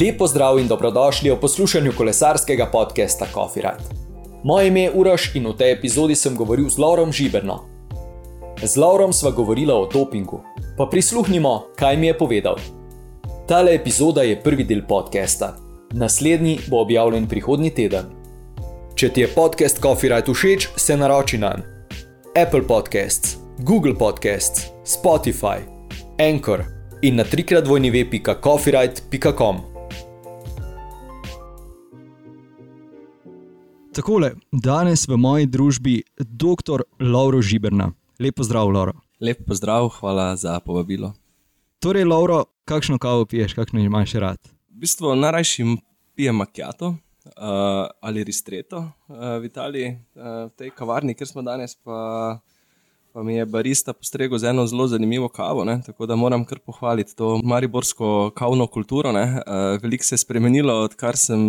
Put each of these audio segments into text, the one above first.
Lepo zdrav in dobrodošli v poslušanju kolesarskega podcasta Coffee Ride. Moje ime je Uraš in v tej epizodi sem govoril z Laurom Žiberno. Z Laurom sva govorila o dopingu, pa prisluhnimo, kaj mi je povedal. Tale epizoda je prvi del podcasta, naslednji bo objavljen prihodnji teden. Če ti je podcast Coffee Ride všeč, se naroči na Apple Podcasts, Google Podcasts, Spotify, Anchor in na trikrat Takole, danes v moji družbi dr. Lauro Žiberna. Lepo zdrav, Lauro. Lep pozdrav, hvala za povabilo. Torej, Lauro, kakšno kavo piješ, kakšno imaš rad? V bistvu najrajši pijem makijato uh, ali ristreto uh, v Italiji, uh, v tej kavarni, kjer smo danes, pa, pa mi je barista postregel z eno zelo zanimivo kavo. Ne? Tako da moram kar pohvaliti to mariborsko kavno kulturo. Uh, veliko se je spremenilo, odkar sem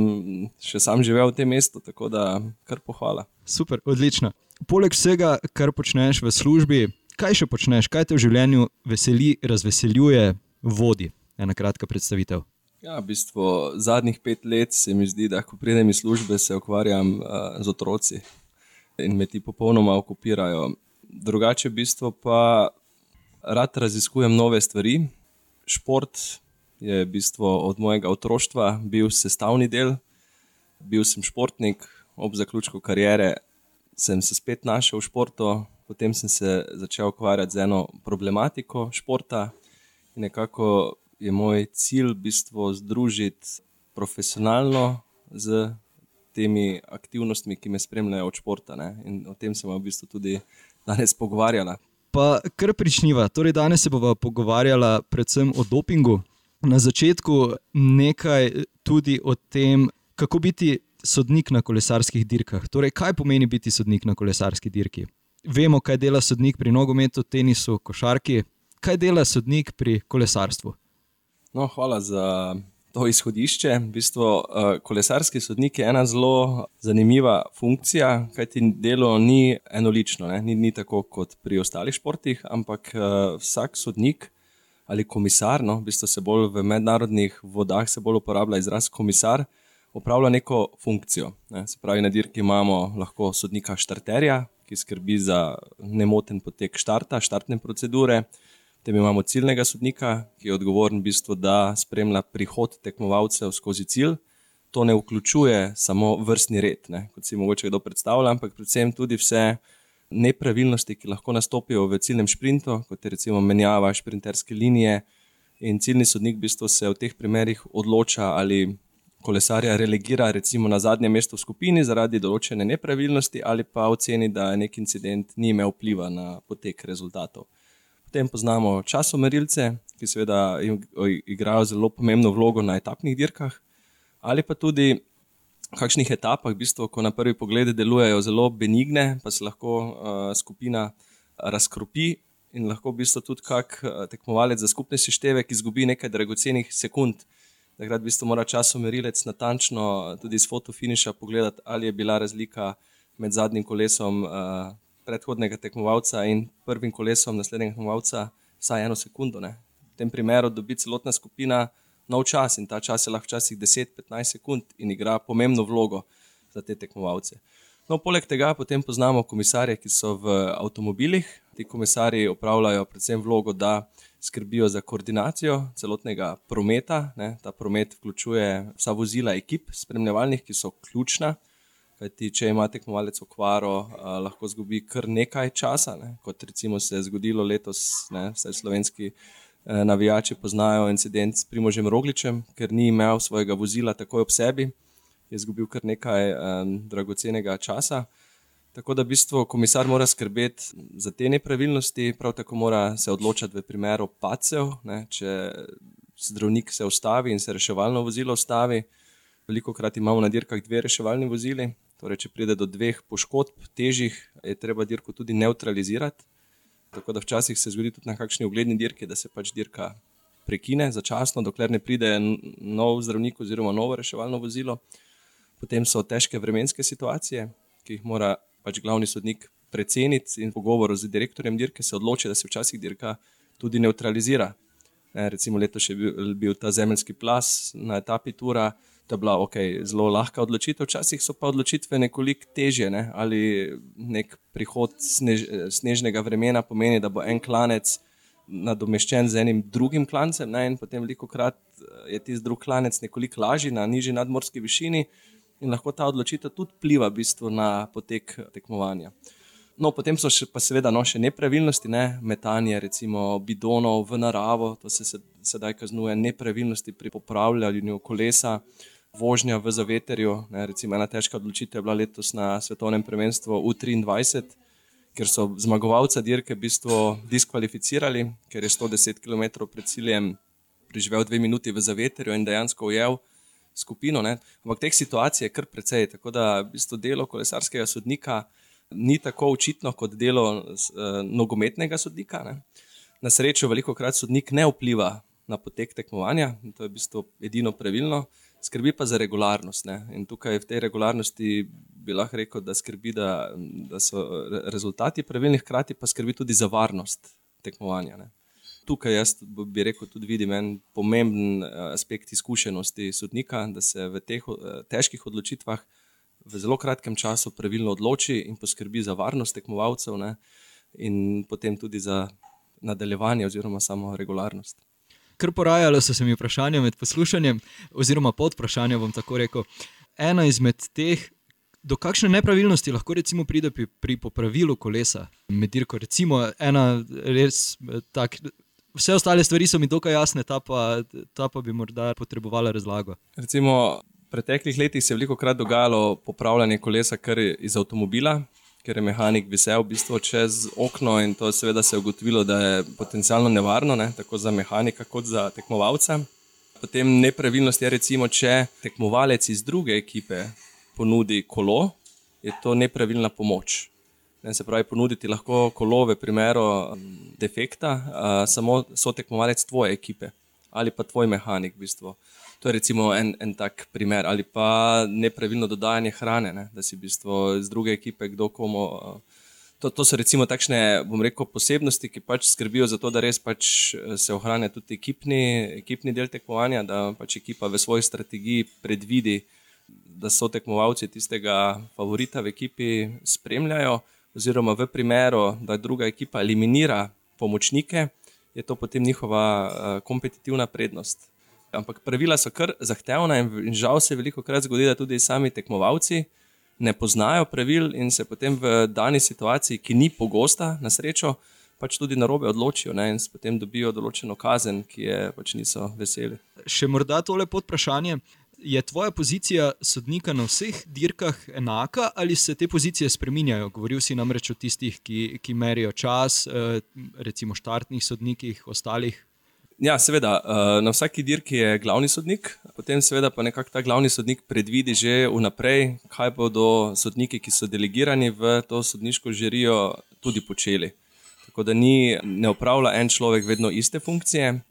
še sam živel v tem mestu, tako da kar pohvala. Super, odlično. Poleg vsega, kar počneš v službi, kaj še počneš, kaj te v življenju veseli, razveseljuje, vodi? Ena kratka predstavitev. Ja, v bistvu zadnjih pet let se mi zdi, da ko pridem iz službe, se ukvarjam uh, z otroci in me ti popolnoma okupirajo. Drugače, v bistvu pa rad raziskujem nove stvari. Šport je v bistvu od mojega otroštva bil sestavni del. Bil sem športnik, ob zaključku kariere sem se spet našel v športu, potem sem se začel ukvarjati z eno problematiko športa in nekako je moj cilj v bistvu združiti profesionalno z temi aktivnostmi, ki me spremljajo od športa. Ne? In o tem sem v bistvu tudi danes pogovarjala. Pa kar pričniva. Torej, danes se bomo pogovarjali predvsem o dopingu. Na začetku nekaj tudi o tem, kako biti sodnik na kolesarskih dirkah. Torej, kaj pomeni biti sodnik na kolesarski dirki? Vemo, kaj dela sodnik pri nogometu, tenisu, košarki. Kaj dela sodnik pri kolesarstvu? No, hvala za to izhodišče. V bistvu, uh, kolesarski sodnik je ena zelo zanimiva funkcija, kajti delo ni enolično, ni, ni tako kot pri ostalih športih, ampak uh, vsak sodnik ali komisar, no, v bistvu se bolj v mednarodnih vodah uporablja izraz komisar, opravlja neko funkcijo. Ne. Se pravi, na dirki imamo lahko sodnika štarterja, ki skrbi za nemoten potek štarta, štartne procedure. Potem imamo ciljnega sodnika, ki je odgovoren v bistvu, da spremlja prihod tekmovalcev skozi cilj. To ne vključuje samo vrstni red, ne, kot si mogoče kdo predstavlja, ampak predvsem tudi vse nepravilnosti, ki lahko nastopijo v ciljnem sprintu, kot je recimo menjava sprinterske linije. In ciljni sodnik v bistvu se v teh primerih odloča, ali kolesarja relegira recimo na zadnje mesto v skupini zaradi določene nepravilnosti, ali pa oceni, da nek incident ni imel vpliva na potek rezultatov. Potem poznamo časomerilce, ki seveda igrajo zelo pomembno vlogo na etapnih dirkah, ali pa tudi v kakšnih etapah, v bistvu, ko na prvi pogled delujejo zelo benigne, pa se lahko uh, skupina razkropi in lahko v bistvu tudi kak tekmovalec za skupne seštevek izgubi nekaj dragocenih sekund. Takrat v bistvu mora časomerilec natančno tudi iz fotofiniša pogledati, ali je bila razlika med zadnjim kolesom. Uh, predhodnega tekmovalca in prvim kolesom naslednjega tekmovalca vsaj eno sekundo. Ne. V tem primeru dobi celotna skupina nov čas in ta čas je lahko včasih 10-15 sekund in igra pomembno vlogo za te tekmovalce. No, poleg tega potem poznamo komisarje, ki so v avtomobilih. Ti komisarji opravljajo predvsem vlogo, da skrbijo za koordinacijo celotnega prometa. Ne. Ta promet vključuje vsa vozila ekip, spremljevalnih, ki so ključna Kajti, če ima tekmovalec okvaro, uh, lahko zgubi kar nekaj časa, ne? kot recimo se je zgodilo letos, ne? vse slovenski uh, navijači poznajo incident s Primožem Rogličem, ker ni imel svojega vozila takoj ob sebi, je izgubil kar nekaj um, dragocenega časa. Tako da v bistvu komisar mora skrbeti za te nepravilnosti, prav tako mora se odločati v primeru pacev, ne? če zdravnik se ustavi in se reševalno vozilo ustavi. Veliko krat imamo na dirkah dve reševalni vozili, Torej, če pride do dveh poškodb, težjih, je treba dirko tudi neutralizirati. Tako da včasih se zgodi tudi na kakšni ugledni dirki, da se pač dirka prekine začasno, dokler ne pride nov zdravnik oziroma novo reševalno vozilo. Potem so težke vremenske situacije, ki jih mora pač glavni sodnik preceniti in v pogovoru z direktorjem dirke se odloči, da se včasih dirka tudi neutralizira. Ne, recimo letos je bil, bil ta zemeljski plas na etapi Tura. To je bila okay, zelo lahka odločitev, včasih so pa odločitve nekoliko težje. Ne? Ali nek prihod snež, snežnega vremena pomeni, da bo en klanec nadomeščen z enim drugim klancem, ne? in potem veliko krat je tisti drugi klanec nekoliko lažji na nižji nadmorski višini, in lahko ta odločitev tudi pliva v bistvu na potek tekmovanja. No, potem so še, pa seveda no, še nepravilnosti, ne? metanje recimo bidonov v naravo, to se sedaj kaznuje, nepravilnosti pri popravljanju kolesa vožnja v zaveterju. Ne, recimo ena težka odločitev je bila letos na svetovnem prvenstvu U23, ker so zmagovalca dirke v bistvu diskvalificirali, ker je 110 km pred ciljem preživel dve minuti v zaveterju in dejansko ujel skupino. Ne. Ampak teh situacij je kar precej, tako da v bistvu delo kolesarskega sodnika ni tako očitno kot delo uh, nogometnega sodnika. Ne. Na srečo veliko krat sodnik ne vpliva na potek tekmovanja, to je v bistvu edino pravilno skrbi pa za regularnost. Ne? In tukaj v tej regularnosti bi lahko rekel, da skrbi, da, da so rezultati pravilni, hkrati pa skrbi tudi za varnost tekmovanja. Ne? Tukaj jaz bi rekel, tudi vidim en pomemben eh, aspekt izkušenosti sodnika, da se v teh eh, težkih odločitvah v zelo kratkem času pravilno odloči in poskrbi za varnost tekmovalcev, ne? in potem tudi za nadaljevanje oziroma samo regularnost kar porajalo so se mi vprašanja med poslušanjem, oziroma pod vprašanjem. Bom tako rekel. Ena izmed teh, do kakšne nepravilnosti lahko recimo pride pri, pri popravilu kolesa med dirko. Recimo, ena res tak. Vse ostale stvari so mi dokaj jasne, ta pa, ta pa bi morda potrebovala razlago. Recimo, v preteklih letih se je veliko krat dogajalo popravljanje kolesa kar iz avtomobila, ker je mehanik visel v bistvu čez okno in to seveda se je ugotovilo, da je potencialno nevarno, ne, tako za mehanika kot za tekmovalca. Potem nepravilnost je recimo, če tekmovalec iz druge ekipe ponudi kolo, je to nepravilna pomoč. Ne, se pravi, ponuditi lahko kolo v primeru defekta, a, samo so tekmovalec tvoje ekipe ali pa tvoj mehanik v bistvu. To je recimo en, en tak primer, ali pa nepravilno dodajanje hrane, ne? da si v bistvu iz druge ekipe kdo komu. To, to so recimo takšne, bom rekel, posebnosti, ki pač skrbijo za to, da res pač se ohranja tudi ekipni, ekipni del tekmovanja, da pač ekipa v svoji strategiji predvidi, da so tekmovalci tistega favorita v ekipi spremljajo, oziroma v primeru, da druga ekipa eliminira pomočnike, je to potem njihova uh, kompetitivna prednost ampak pravila so kar zahtevna in žal se veliko krat zgodi, da tudi sami tekmovalci ne poznajo pravil in se potem v dani situaciji, ki ni pogosta, na srečo, pač tudi na robe odločijo ne, in potem dobijo določeno kazen, ki je pač niso veseli. Še morda tole pod vprašanje. Je tvoja pozicija sodnika na vseh dirkah enaka ali se te pozicije spreminjajo? Govoril si namreč o tistih, ki, ki merijo čas, eh, recimo štartnih sodnikih, ostalih Ja, seveda, eh, na vsaki dirki je glavni sodnik, potem seveda pa nekako ta glavni sodnik predvidi že vnaprej, kaj bodo sodniki, ki so delegirani v to sodniško žirijo, tudi počeli. Tako da ni, ne upravlja en človek vedno iste funkcije.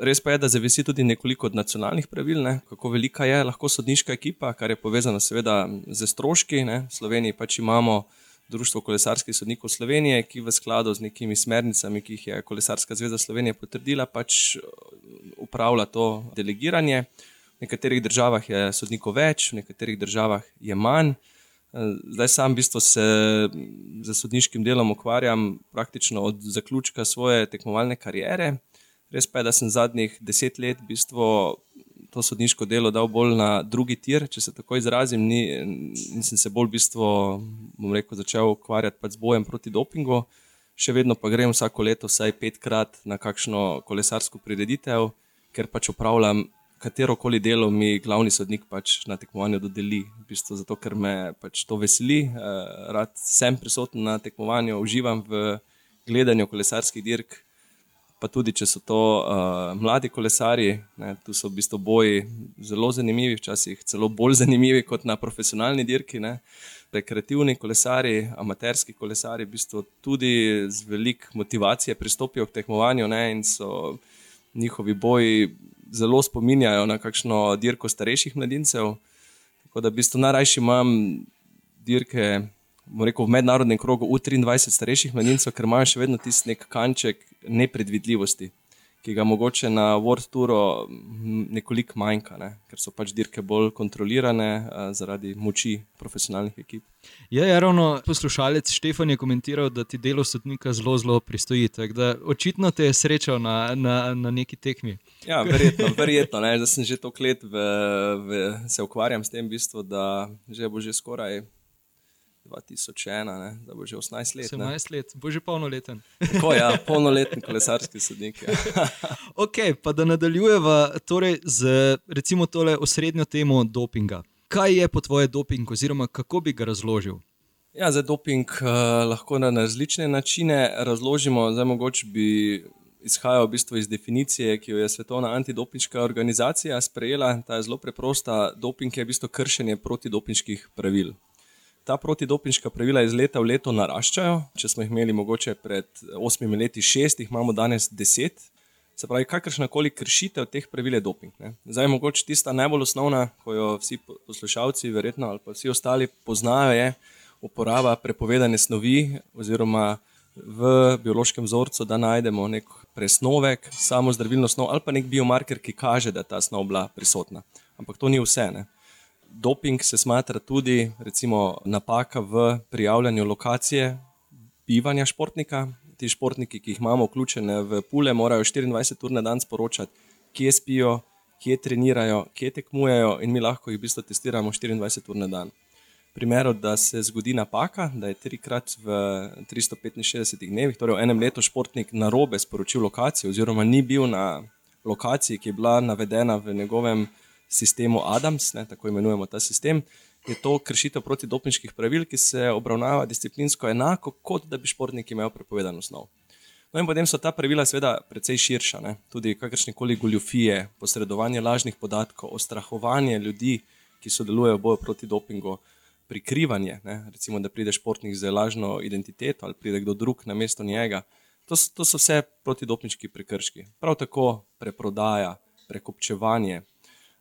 Res pa je, da zavisi tudi nekoliko od nacionalnih pravil, ne? kako velika je lahko sodniška ekipa, kar je povezano seveda z stroški. Ne? V Sloveniji pač imamo Društvo kolesarskih sodnikov Slovenije, ki v skladu z nekimi smernicami, ki jih je Kolesarska zveza Slovenije potrdila, pač uh, upravlja to delegiranje. V nekaterih državah je sodnikov več, v nekaterih državah je manj. Uh, zdaj sam v bistvu se z sodniškim delom ukvarjam praktično od zaključka svoje tekmovalne kariere. Res pa je, da sem zadnjih deset let v bistvu to sodniško delo dal bolj na drugi tir, če se tako izrazim, ni, in sem se bolj v bistvu, bom rekel, začel ukvarjati pač z bojem proti dopingu. Še vedno pa grem vsako leto vsaj petkrat na kakšno kolesarsko prireditev, ker pač upravljam katero koli delo mi glavni sodnik pač na tekmovanju dodeli. V bistvu zato, ker me pač to veseli, eh, rad sem prisoten na tekmovanju, uživam v gledanju kolesarskih dirk pa tudi če so to uh, mladi kolesari, ne, tu so v bistvu boji zelo zanimivi, včasih celo bolj zanimivi kot na profesionalni dirki. Ne. Rekreativni kolesari, amaterski kolesari, v bistvu tudi z veliko motivacije pristopijo k tekmovanju ne, in so njihovi boji zelo spominjajo na kakšno dirko starejših mladincev. Tako da v bistvu najrajši imam dirke rekel, v mednarodnem krogu U23 starejših mladincev, ker imajo še vedno tisti nek kanček nepredvidljivosti, ki ga mogoče na World Touru nekoliko manjka, ne? ker so pač dirke bolj kontrolirane uh, zaradi moči profesionalnih ekip. Ja, ja, ravno poslušalec Štefan je komentiral, da ti delo sodnika zelo, zelo pristoji. Očitno te je srečal na, na, na neki tekmi. Ja, verjetno, verjetno da sem že toliko let v, v, se ukvarjam s tem, v bistvu, da že bo že skoraj 2001, ne, da bo že 18 let. 18 let, bo že polnoleten. Tako ja, polnoletni kolesarski sodnik. Ja. ok, pa da nadaljujeva torej z recimo tole osrednjo temo dopinga. Kaj je po tvoje doping, oziroma kako bi ga razložil? Ja, za doping uh, lahko na različne načine razložimo. Zdaj, mogoče bi izhajal v bistvu iz definicije, ki jo je Svetovna antidopinška organizacija sprejela. Ta je zelo preprosta. Doping je v bistvu kršenje protidopinških pravil ta protidopinška pravila iz leta v leto naraščajo. Če smo jih imeli mogoče pred osmimi leti šest, jih imamo danes deset. Se pravi, kakršna koli kršitev teh pravil je doping. Ne? Zdaj, mogoče tista najbolj osnovna, ko jo vsi poslušalci, verjetno ali pa vsi ostali poznajo, je uporaba prepovedane snovi oziroma v biološkem vzorcu, da najdemo nek presnovek, samo zdravilno snov ali pa nek biomarker, ki kaže, da je ta snov bila prisotna. Ampak to ni vse. Ne? Doping se smatra tudi recimo, napaka v prijavljanju lokacije bivanja športnika. Ti športniki, ki jih imamo vključene v pule, morajo 24 ur na dan sporočati, kje spijo, kje trenirajo, kje tekmujejo, in mi lahko jih v bistvu testiramo 24 ur na dan. V primeru, da se zgodi napaka, da je trikrat v 365 dnevih, torej v enem letu, športnik na robe sporočil lokacijo, oziroma ni bil na lokaciji, ki je bila navedena v njegovem sistemu Adams, ne, tako imenujemo ta sistem, je to kršitev protidopniških pravil, ki se obravnava disciplinsko enako, kot da bi športniki imeli prepovedano snov. No, in potem so ta pravila, seveda, precej širša. Ne? Tudi kakršne koli goljufije, posredovanje lažnih podatkov, ostrahovanje ljudi, ki sodelujejo v boju proti dopingu, prikrivanje, ne? recimo, da pride športnik z lažno identiteto ali pride kdo drug na mesto njega. To, to so vse protidopniški prekrški. Prav tako preprodaja, prekopčevanje,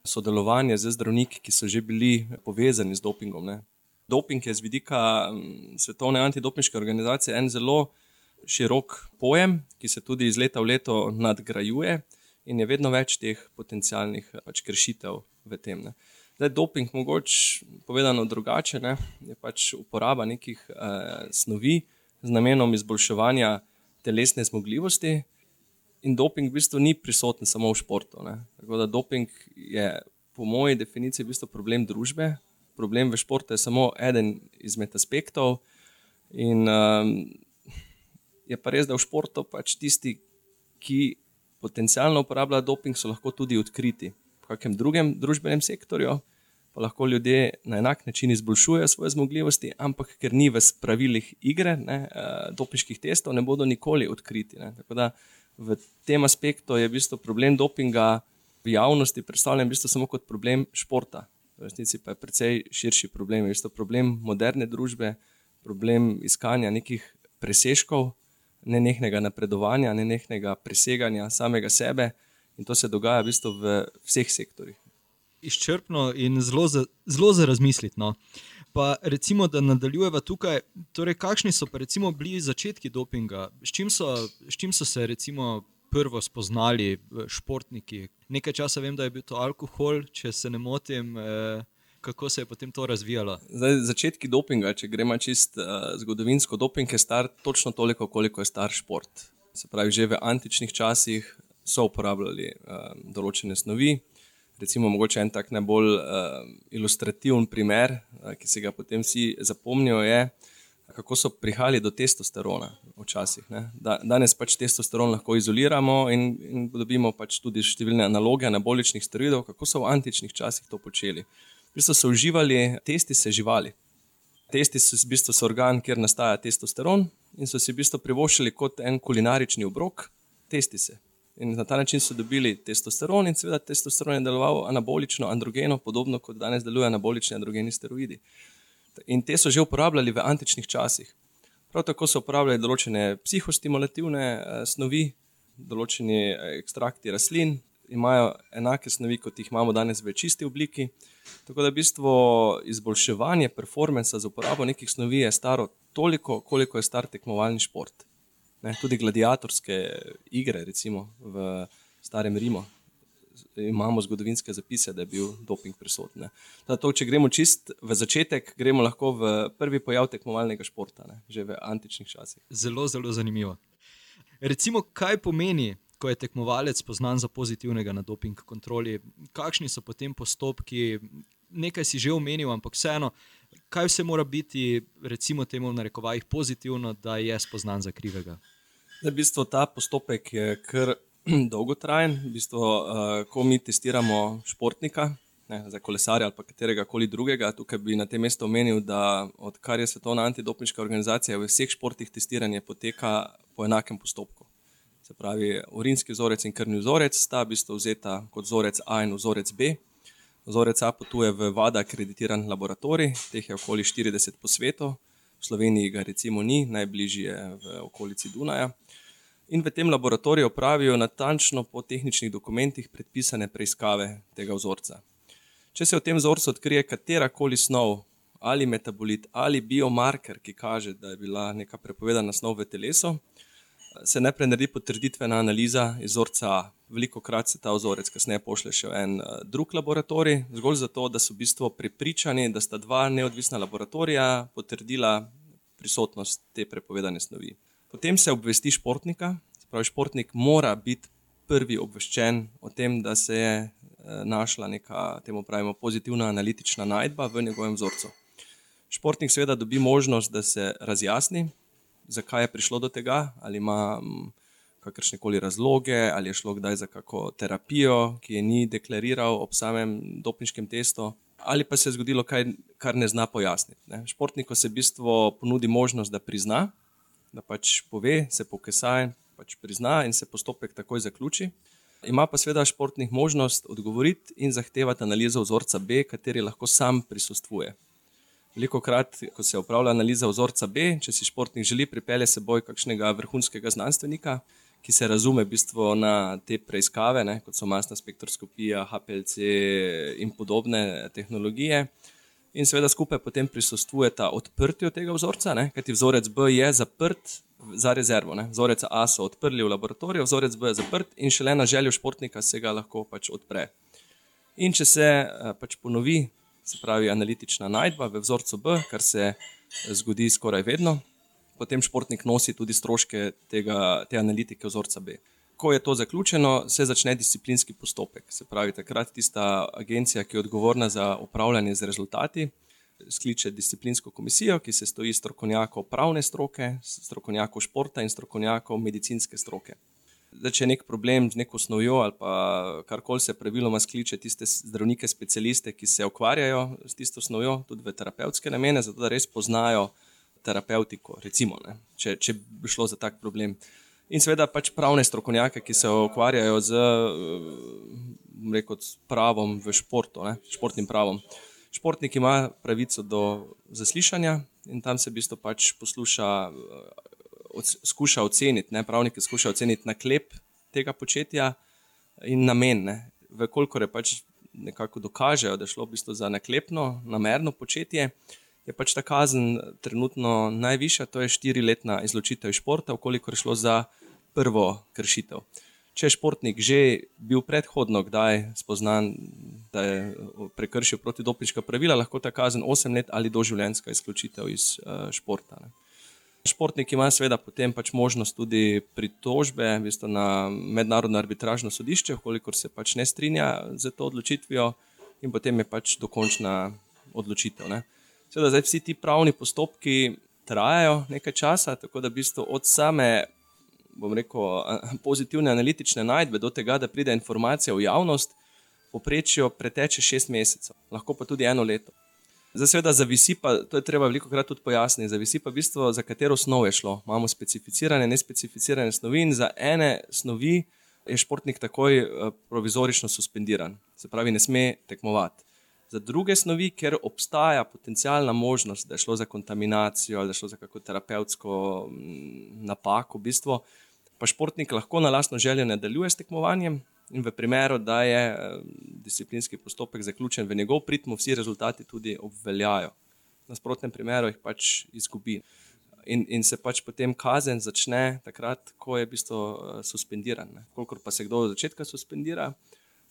sodelovanje z zdravniki, ki so že bili povezani z dopingom. Ne. Doping je z vidika Svetovne antidopinške organizacije en zelo širok pojem, ki se tudi iz leta v leto nadgrajuje in je vedno več teh potencijalnih pač, kršitev v tem. Ne. Zdaj, doping, mogoče povedano drugače, ne, je pač uporaba nekih eh, snovi z namenom izboljševanja telesne zmogljivosti, in doping v bistvu ni prisoten samo v športu. Ne. Tako da doping je po moji definiciji v bistvu problem družbe. Problem v športu je samo eden izmed aspektov. In um, je pa res, da v športu pač tisti, ki potencialno uporabljajo doping, so lahko tudi odkriti. V kakem drugem družbenem sektorju pa lahko ljudje na enak način izboljšujejo svoje zmogljivosti, ampak ker ni v pravilih igre, ne, uh, dopinških testov, ne bodo nikoli odkriti. Ne. Tako da v tem aspektu je v bistvu problem dopinga v javnosti predstavljen v bistvu samo kot problem športa. V resnici pa je precej širši problem. Je v bistvu problem moderne družbe, problem iskanja nekih presežkov, nenehnega napredovanja, nenehnega preseganja samega sebe in to se dogaja v bistvu v vseh sektorjih. Izčrpno in zelo za, zelo za razmisliti. No. Pa recimo, da nadaljujeva tukaj. Torej, kakšni so pa recimo bili začetki dopinga? S čim so, s čim so se recimo prvo spoznali eh, športniki? Nekaj časa vem, da je bil to alkohol, če se ne motim. Eh, Kako se je potem to razvijalo? Zdaj, začetki dopinga, če gremo čist uh, zgodovinsko, doping je star točno toliko, koliko je star šport. Se pravi, že v antičnih časih so uporabljali uh, določene snovi, recimo, mogoče en tak najbolj uh, ilustrativen primer, ki se ga potem vsi zapomnijo, je, kako so prihajali do testosterona včasih. Da, danes pač testosteron lahko izoliramo in, in dobimo pač tudi številne analoge anaboličnih steroidov, kako so v antičnih časih to počeli. V bistvu so uživali testi se živali. Testi so v bistvu organ, kjer nastaja testosteron, in so si v bistvu privoščili kot en kulinarični obrok, testi se. In na ta način so dobili testosteron, in seveda testosteron je deloval anabolično, androgeno, podobno kot danes delujejo anabolični androgeni steroidi. In te so že uporabljali v antičnih časih. Prav tako so uporabljali določene psihostimulativne eh, snovi, določeni eh, ekstrakti rastlin, imajo enake snovi, kot jih imamo danes v čisti obliki. Tako da v bistvu izboljševanje performansa z uporabo nekih snovi je staro toliko, koliko je star tekmovalni šport. Ne, tudi gladiatorske igre, recimo v Starem Rimu, imamo zgodovinske zapise, da je bil doping prisoten. To, če gremo čist v začetek, gremo lahko v prvi pojav tekmovalnega športa, ne? že v antičnih časih. Zelo, zelo zanimivo. Recimo, kaj pomeni, ko je tekmovalec poznan za pozitivnega na doping kontroli, kakšni so potem postopki, nekaj si že omenil, ampak vseeno, kaj vse mora biti, recimo, temu v narekovajih pozitivno, da je spoznan za krivega. V bistvu ta postopek je kar dolgotrajen. V bistvu, uh, ko mi testiramo športnika, ne, za kolesarja ali katerega koli drugega, tukaj bi na tem mestu omenil, da odkar je svetovna antidopniška organizacija v vseh športih testiranje poteka po enakem postopku. Se pravi, urinski vzorec in krvni vzorec sta v bistvu vzeta kot vzorec A in vzorec B. Vzorec A potuje v VADA akreditiran laboratorij, teh je okoli 40 po svetu, v Sloveniji ga recimo ni, najbližje je v okolici Dunaja in v tem laboratoriju opravijo natančno po tehničnih dokumentih predpisane preiskave tega vzorca. Če se v tem vzorcu odkrije katera koli snov ali metabolit ali biomarker, ki kaže, da je bila neka prepovedana snov v telesu, se najprej naredi potrditvena analiza iz vzorca A. Veliko krat se ta vzorec kasneje pošlje še v en eh, drug laboratorij, zgolj zato, da so v bistvu prepričani, da sta dva neodvisna laboratorija potrdila prisotnost te prepovedane snovi. Potem se obvesti športnika, pravi športnik mora biti prvi obveščen o tem, da se je eh, našla neka, temu pravimo, pozitivna analitična najdba v njegovem vzorcu. Športnik seveda dobi možnost, da se razjasni, zakaj je prišlo do tega, ali ima mm, kakršne koli razloge, ali je šlo kdaj za kakšno terapijo, ki je ni deklariral ob samem dopniškem testu, ali pa se je zgodilo kaj, kar ne zna pojasniti. Ne. Športniku se v bistvu ponudi možnost, da prizna, da pač pove, se pokesaj, pač prizna in se postopek takoj zaključi. Ima pa seveda športnik možnost odgovoriti in zahtevati analizo vzorca B, kateri lahko sam prisustvuje. Veliko krat, ko se upravlja analiza vzorca B, če si športnik želi, pripelje seboj kakšnega vrhunskega znanstvenika, ki se razume v bistvu na te preiskave, ne, kot so masna spektroskopija, HPLC in podobne tehnologije in seveda skupaj potem prisostujeta odprtju tega vzorca, ne, kajti vzorec B je zaprt za rezervo. Ne. Vzorec A so odprli v laboratoriju, vzorec B je zaprt in šele na željo športnika se ga lahko pač odpre. In če se eh, pač ponovi, se pravi analitična najdba v vzorcu B, kar se zgodi skoraj vedno, potem športnik nosi tudi stroške tega, te analitike vzorca B ko je to zaključeno, se začne disciplinski postopek. Se pravi, takrat tista agencija, ki je odgovorna za upravljanje z rezultati, skliče disciplinsko komisijo, ki se stoji strokovnjakov pravne stroke, strokovnjakov športa in strokovnjakov medicinske stroke. Zdaj, če je nek problem z neko snovjo ali karkoli se praviloma skliče tiste zdravnike, specialiste, ki se ukvarjajo s tisto snovjo, tudi v terapevtske namene, zato da res poznajo terapeutiko, recimo, ne, če, če bi šlo za tak problem in seveda pač pravne strokovnjake, ki se ukvarjajo z eh, rekel, pravom v športu, ne, športnim pravom. Športnik ima pravico do zaslišanja in tam se v bistvu pač posluša, eh, od, skuša oceniti, ne, pravniki skušajo oceniti naklep tega početja in namen. Vkolikor je pač nekako dokažejo, da je šlo v bistvu za naklepno, namerno početje, je pač ta kazen trenutno najvišja, to je štiriletna izločitev iz športa, ukoliko je šlo za prvo kršitev. Če je športnik že bil predhodno kdaj spoznan, da je prekršil protidopniška pravila, lahko ta kazen 8 let ali doživljenjska izključitev iz uh, športa. Ne. Športnik ima seveda potem pač možnost tudi pritožbe v bistvu na mednarodno arbitražno sodišče, kolikor se pač ne strinja z to odločitvijo, in potem je pač dokončna odločitev. Ne. Seveda, zdaj vsi ti pravni postopki trajajo nekaj časa, tako da v bistvu od same, bom rekel, pozitivne analitične najdbe do tega, da pride informacija v javnost, poprečijo preteče šest mesecev, lahko pa tudi eno leto. Zdaj, seveda, zavisi pa, to je treba veliko krat tudi pojasniti, zavisi pa v bistvu, za katero snov je šlo. Imamo specificirane, nespecificirane snovi in za ene snovi je športnik takoj eh, provizorično suspendiran, se pravi, ne sme tekmovati za druge snovi, ker obstaja potencijalna možnost, da je šlo za kontaminacijo ali da je šlo za kako terapevtsko mm, napako, v bistvu, pa športnik lahko na lastno željo nadaljuje s tekmovanjem. In v primeru, da je eh, disciplinski postopek zaključen v njegov prid, mu vsi rezultati tudi obveljajo. V nasprotnem primeru jih pač izgubi. In, in se pač potem kazen začne takrat, ko je v bistvu uh, suspendiran. Kolikor pa se kdo od začetka suspendira,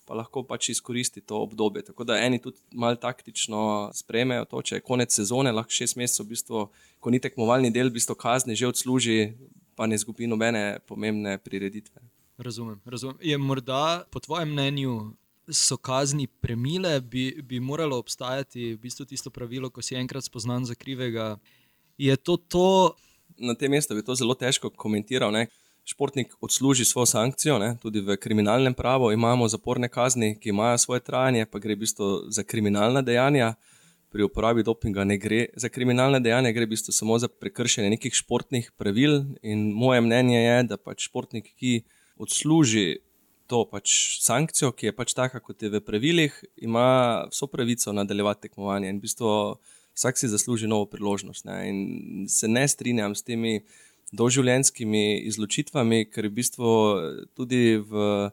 pa lahko pač izkoristi to obdobje. Tako da eni tudi malo taktično sprejmejo to, če je konec sezone, lahko šest mesecev, v bistvu, ko ni tekmovalni del, v bistvu kazni že odsluži, pa ne zgubi nobene pomembne prireditve. Razumem, razumem. Je morda po tvojem mnenju. So kazni premile, bi, bi moralo obstajati v bistvu tisto pravilo, ko si enkrat spoznan za krivega. Je to to? Na tem mestu bi to zelo težko komentiral. Ne? Športnik odsluži svojo sankcijo, ne? tudi v kriminalnem pravu imamo zaporne kazni, ki imajo svoje trajanje, pa gre v bistvu za kriminalna dejanja. Pri uporabi dopinga ne gre za kriminalne dejanja, gre v bistvu samo za prekršenje nekih športnih pravil. In moje mnenje je, da pač športnik, ki odsluži to pač sankcijo, ki je pač taka, kot je v pravilih, ima vso pravico nadaljevati tekmovanje in v bistvu vsak si zasluži novo priložnost. Ne? In se ne strinjam s temi doživljenjskimi izločitvami, ker v bistvu tudi v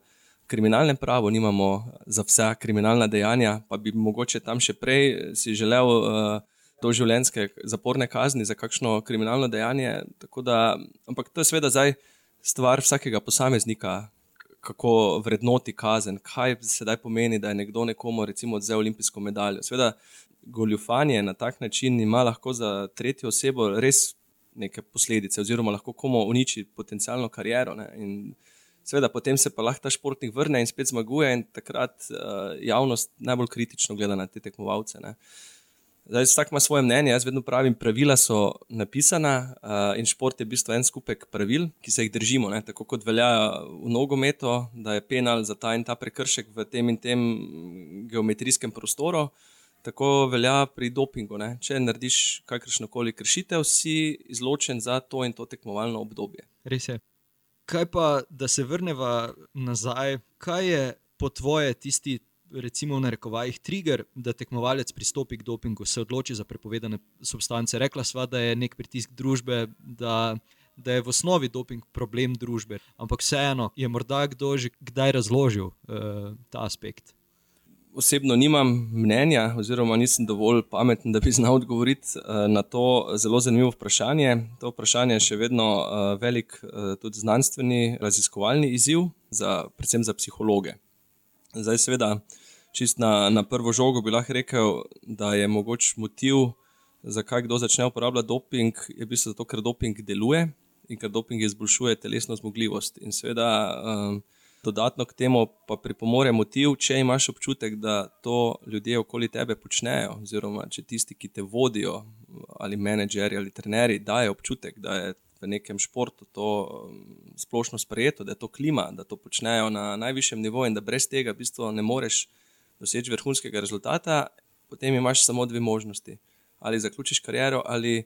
kriminalnem pravu nimamo za vsa kriminalna dejanja, pa bi mogoče tam še prej si želel uh, doživljenjske zaporne kazni za kakšno kriminalno dejanje. Da, ampak to je seveda zdaj stvar vsakega posameznika. Kako vrednoti kazen, kaj sedaj pomeni, da je nekdo nekomu, recimo, odzel olimpijsko medaljo. Sveda, goljufanje na tak način ima lahko za tretjo osebo res neke posledice, oziroma lahko komu uniči potencijalno kariero. Ne? In seveda, potem se pa lahko ta športnik vrne in spet zmaguje, in takrat uh, javnost najbolj kritično gleda na te tekmovalce. Ne? Zdaj, vsak ima svoje mnenje, jaz vedno pravim, pravila so napisana uh, in šport je v bistvu en skupek pravil, ki se jih držimo. Ne? Tako kot velja v nogometu, da je penal za ta in ta prekršek v tem in tem geometrijskem prostoru. Tako velja pri dopingu. Ne? Če narediš kakršno koli kršitev, si izločen za to in to tekmovalno obdobje. Res je. Kaj pa, da se vrnemo nazaj, kaj je po tvoje tisti, recimo, v narekovajih, trigger, da tekmovalec pristopi k dopingu, se odloči za prepovedane substance? Rekla sva, da je nek pritisk družbe, da, da je v osnovi doping problem družbe. Ampak vseeno, je morda kdo že kdaj razložil uh, ta aspekt? Osebno nimam mnenja, oziroma nisem dovolj pameten, da bi znal odgovoriti eh, na to zelo zanimivo vprašanje. To vprašanje je še vedno eh, velik, eh, tudi znanstveni, raziskovalni izziv, za, predvsem za psihologe. Zdaj, seveda, čist na, na prvo žogo bi lahko rekel, da je mogoč motiv, zakaj kdo začne uporabljati doping, je v bistvu zato, ker doping deluje in ker doping izboljšuje telesno zmogljivost. In seveda. Um, Dodatno k temu pa pripomore motiv, če imaš občutek, da to ljudje okoli tebe počnejo, oziroma če tisti, ki te vodijo, ali menedžerji ali trenerji, dajo občutek, da je v nekem športu to um, splošno sprejeto, da je to klima, da to počnejo na najvišjem nivoju in da brez tega v bistvu ne moreš doseči vrhunskega rezultata, potem imaš samo dve možnosti. Ali zaključiš kariero, ali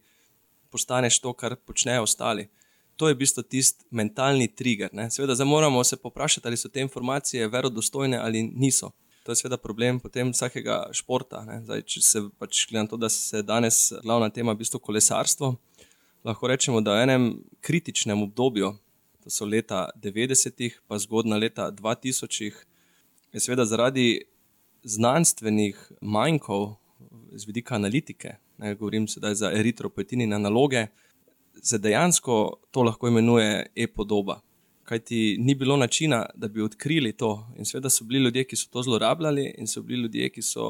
postaneš to, kar počnejo ostali to je v bistvu tisti mentalni trigger. Ne. Seveda, zdaj moramo se poprašati, ali so te informacije verodostojne ali niso. To je seveda problem potem vsakega športa. Zdaj, če se pač gledam to, da se danes glavna tema v bistvu kolesarstvo, lahko rečemo, da v enem kritičnem obdobju, to so leta 90-ih, pa zgodna leta 2000-ih, je seveda zaradi znanstvenih manjkov z vidika analitike, ne, govorim sedaj za eritropoetinine naloge, se dejansko to lahko imenuje e-podoba. Kaj ti ni bilo načina, da bi odkrili to. In seveda so bili ljudje, ki so to zlorabljali, in so bili ljudje, ki so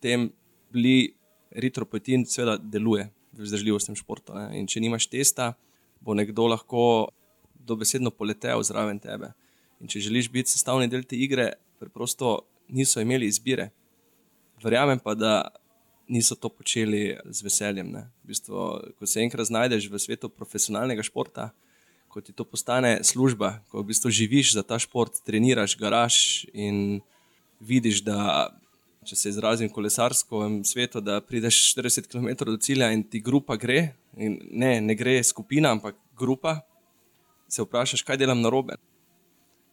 tem bili eritropoetin, seveda deluje v vzdržljivostnem športu. Ne? In če nimaš testa, bo nekdo lahko dobesedno poletel zraven tebe. In če želiš biti sestavni del te igre, preprosto niso imeli izbire. Verjamem pa, da niso to počeli z veseljem. V bistvu, ko se enkrat znajdeš v svetu profesionalnega športa, ko ti to postane služba, ko v bistvu živiš za ta šport, treniraš, garaš in vidiš, da če se izrazim kolesarsko v svetu, da prideš 40 km do cilja in ti grupa gre, ne, ne gre skupina, ampak grupa, se vprašaš, kaj delam na robe.